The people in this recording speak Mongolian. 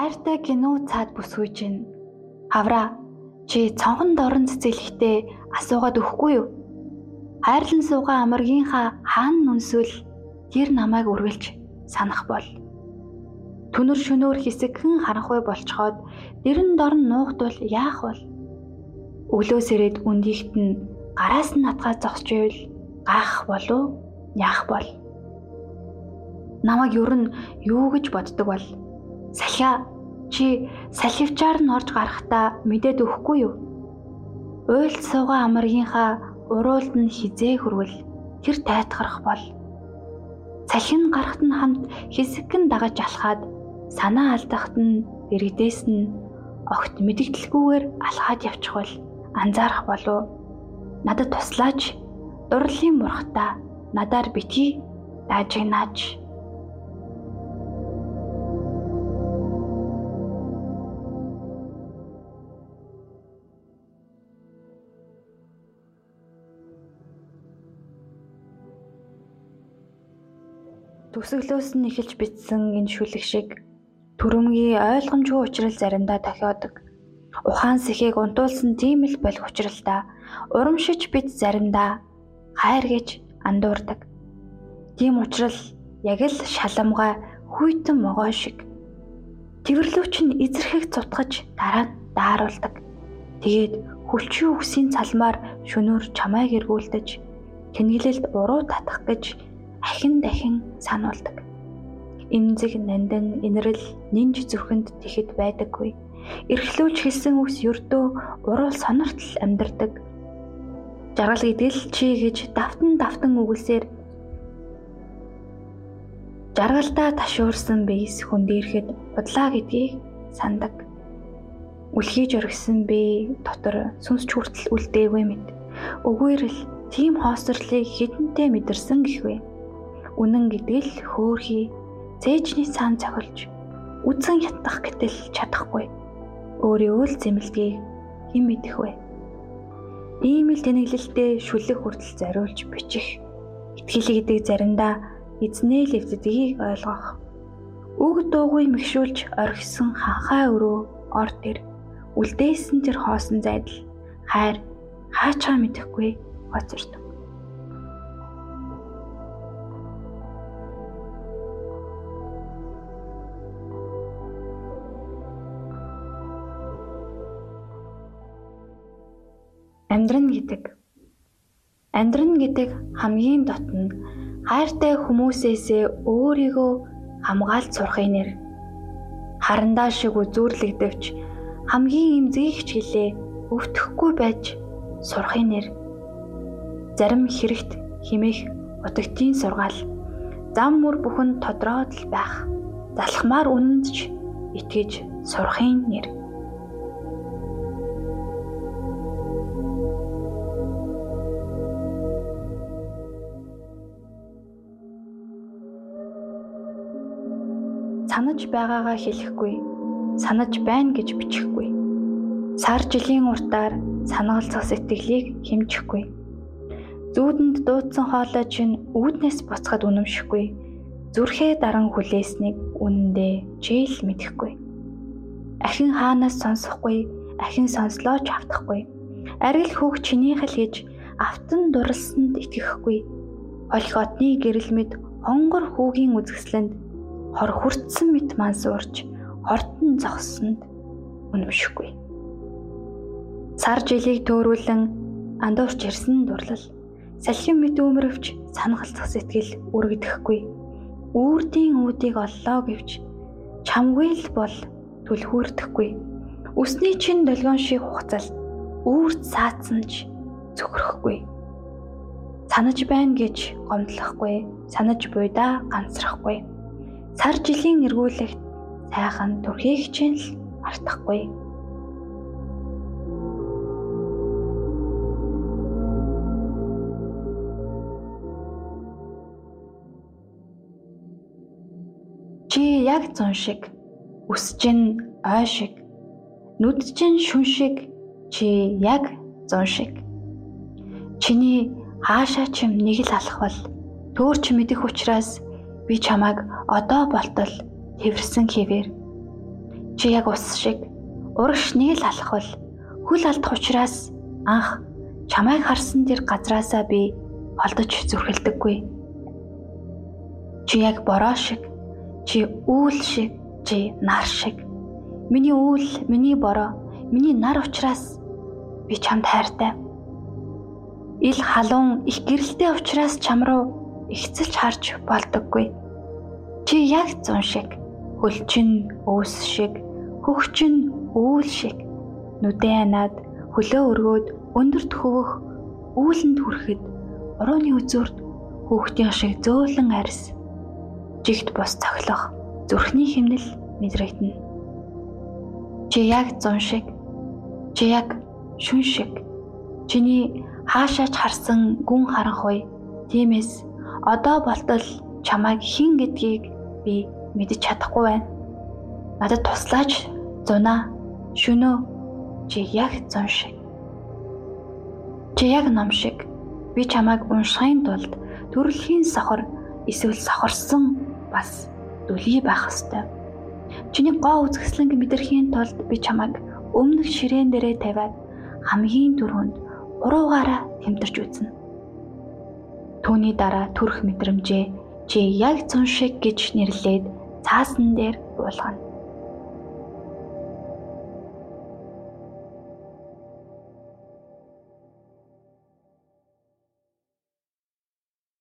хайртай гинүү цаад бүсгүй чинь хавра чи цонхон дорн цэцэлэхдээ асуугаад өгөхгүй юу? Хайрлан суугаа амаргийнхаа хаан нүнсвэл тэр намайг үргэлж санах бол. Түнэр шөнөөр хэсэгхэн харанхуй болцоход дэрэн дорн нуухдвал яах бол? Өглөө сэрээд үндийгт нь гараас нь натгаа зогсч ивэл gaах болов яах бол? Намайг ер нь юу гэж боддог бол? Салхиа чи салхивчаар нь орж гарахтаа мэдээд өгөхгүй юу? Уйлд суугаа амаргийнхаа уруулд нь хизээ хөрвөл тэр тайтгарах бол. Салхин гарахт нь хамт хэсэгэн дагаж алхаад санаа алдахт нь дэрэгдээс нь огт мэдэгдэлгүйгээр алхаад явчих бол анзаарах болов надад туслаач дурлалын мурхтаа надаар битгий даажигнаач Төгсгөлөөс нь эхэлж бичсэн энэ шүлэг шиг төрөмгийн ойлгомжгүй учрал заримдаа тохиодог. Ухаан сэхийг унтуулсан тийм л болох учралдаа урамшиж бит заримдаа хайр гэж андуурдаг. Тийм учраас яг л шаламгай хүйтэн могоо шиг Тэвэрлүүч нь эзэрхийг цутгаж дараа нь дааруулдаг. Тэгээд хүлчийн үсийн цалмаар шөнөөр чамайг эргүүлдэж тэнглэлд уруу татах гэж ахин дахин сануулдаг. Имзэг нандин инрэл нинж зүрхэнд тэхэд байдаггүй. Эрхлүүлж хэлсэн үгс ердөө уруул сониртол амьдардаг. Жаргал гэдэл чи гэж давтан давтан үгэлсээр жаргалдаа ташуурсан бийс хүндийрэхэд бодлаа гэдгийг сандаг. Үлхийж оргисон би дотор сүнс хүртэл үлдээгүй мэд. Өгөөр л тийм хоосрлыг хідэнтэй мэдэрсэн гэхвэ. Үнэн гэдэг л хөөхий цээжний цаан цохилж үдсэн ятгах гэтэл чадахгүй. Өөрийгөө л зэмлэдгийг хэн мэдэх вэ? Ийм л тэнэглэлтэй шүлэг хүртэл зориулж бичих. Итгэлэг гэдэг заримдаа эзнээ л эвддгийг ойлгох. Үг дуугүй мэгшүүлж орхисон ханхаа өрөө ор тэр үлдээсэн тэр хоосон зайдал хайр хаачаа мэдэхгүй хоцордог. Амьдран гэдэг Амьдран гэдэг хамгийн дотн хайртай хүмүүсээсээ өөрийгөө хамгаалж сурахын нэр. Харандаа шиг үзүүрлэгдэвч хамгийн эмзгийг хичээлээ өвтөхгүй байж сурахын нэр. Зарим хэрэгт химэх утагтын сургаал зам мөр бүхэн тодроод л байх. Залхмаар үнэндж итгэж сурахын нэр. Санаж байгаагаа хэлэхгүй, санаж байна гэж бичихгүй. Сар жилийн уртаар санагалцах сэтгэлийг хэмжихгүй. Зүүдэнд дуудсан хоолой чинь үүднээс буцахад үнэмшихгүй. Зүрхээ даран хүлээснийг үнэндээ чийл мэдэхгүй. Ахин хаанаас сонсохгүй, ахин сонслооч автахгүй. Арил хүүг чинийх л гэж автан дурлсанд итгэхгүй. Холхотны гэрэл мэд хонгор хүүгийн үзэсгэлэнд хор хүртсэн мэт мансуурч хортон зогссонд үнэмшихгүй. Сар жилийг төөрүүлэн андуурч ирсэн дурлал салхин мэт өмөрөвч санахалцах сэтгэл үргэдэхгүй. Үүрдийн үүдийг оллоо гэвч чамгүй л бол түлхүүрдэхгүй. Үсний чин долгион шиг хугацаалт үүрд саацсанч зөвхөрөхгүй. Санаж байна гэж гомдлохгүй, санаж буйдаа ганцрахгүй сар жилийн эргүүлэгт сайхан төрхийг чинь л мартахгүй. Чи яг зун шиг үс чинь ой шиг нүд чинь шүн шиг чи яг зун шиг чиний хаашаа чим нэг л алхвал төөрч мэдэх учраас би чамайг одоо болтол тэрсэн хэвээр Чи яг ус шиг урагш нэг л алхвал хөл алдах учраас анх чамайг харсан тэр газраасаа би холдож зүрхэлдэггүй. Чи яг бороо шиг, чи үүл шиг, чи нар шиг. Миний үүл, миний бороо, миний нар учраас би чамд хайртай. Ил халуун их гэрэлтэй учраас чам руу ихцэлж харж болдоггүй. Чи яг зун шиг, хөлчин өөс шиг, хөгчин үүл шиг нүдэн анаад хөлөө өргөөд өндөрт хөвөх үүлэнд хүрэхэд урууны үзүүрт хүүхдийн шиг зөөлөн арьс жигт бос цоглох зүрхний химнэл мэдрэгдэнэ. Чи яг зун шиг чи яг шүн шиг чиний хаашаач харсан гүн харанхуй тиймээс одоо болтол чамайг хин гэдгийг би мэдэж чадахгүй байна. Надад туслаач зунаа шөнөө чи яг зун шиг. Чи яг ном шиг би чамайг уншихын тулд төрөлхийн сохор эсвэл сохорсон бас дүлий байх ёстой. Чиний гоо үзэсгэлэнг мэдрэхийн тулд би чамайг өмнөх ширээн дээрээ тавиад хамгийн түрүүнд уруугаараа тэмтэрч үзнэ. Түүний дараа төрөх мэдрэмжээ чи яг зун шиг гэж нэрлээд цаасан дээр буулгана.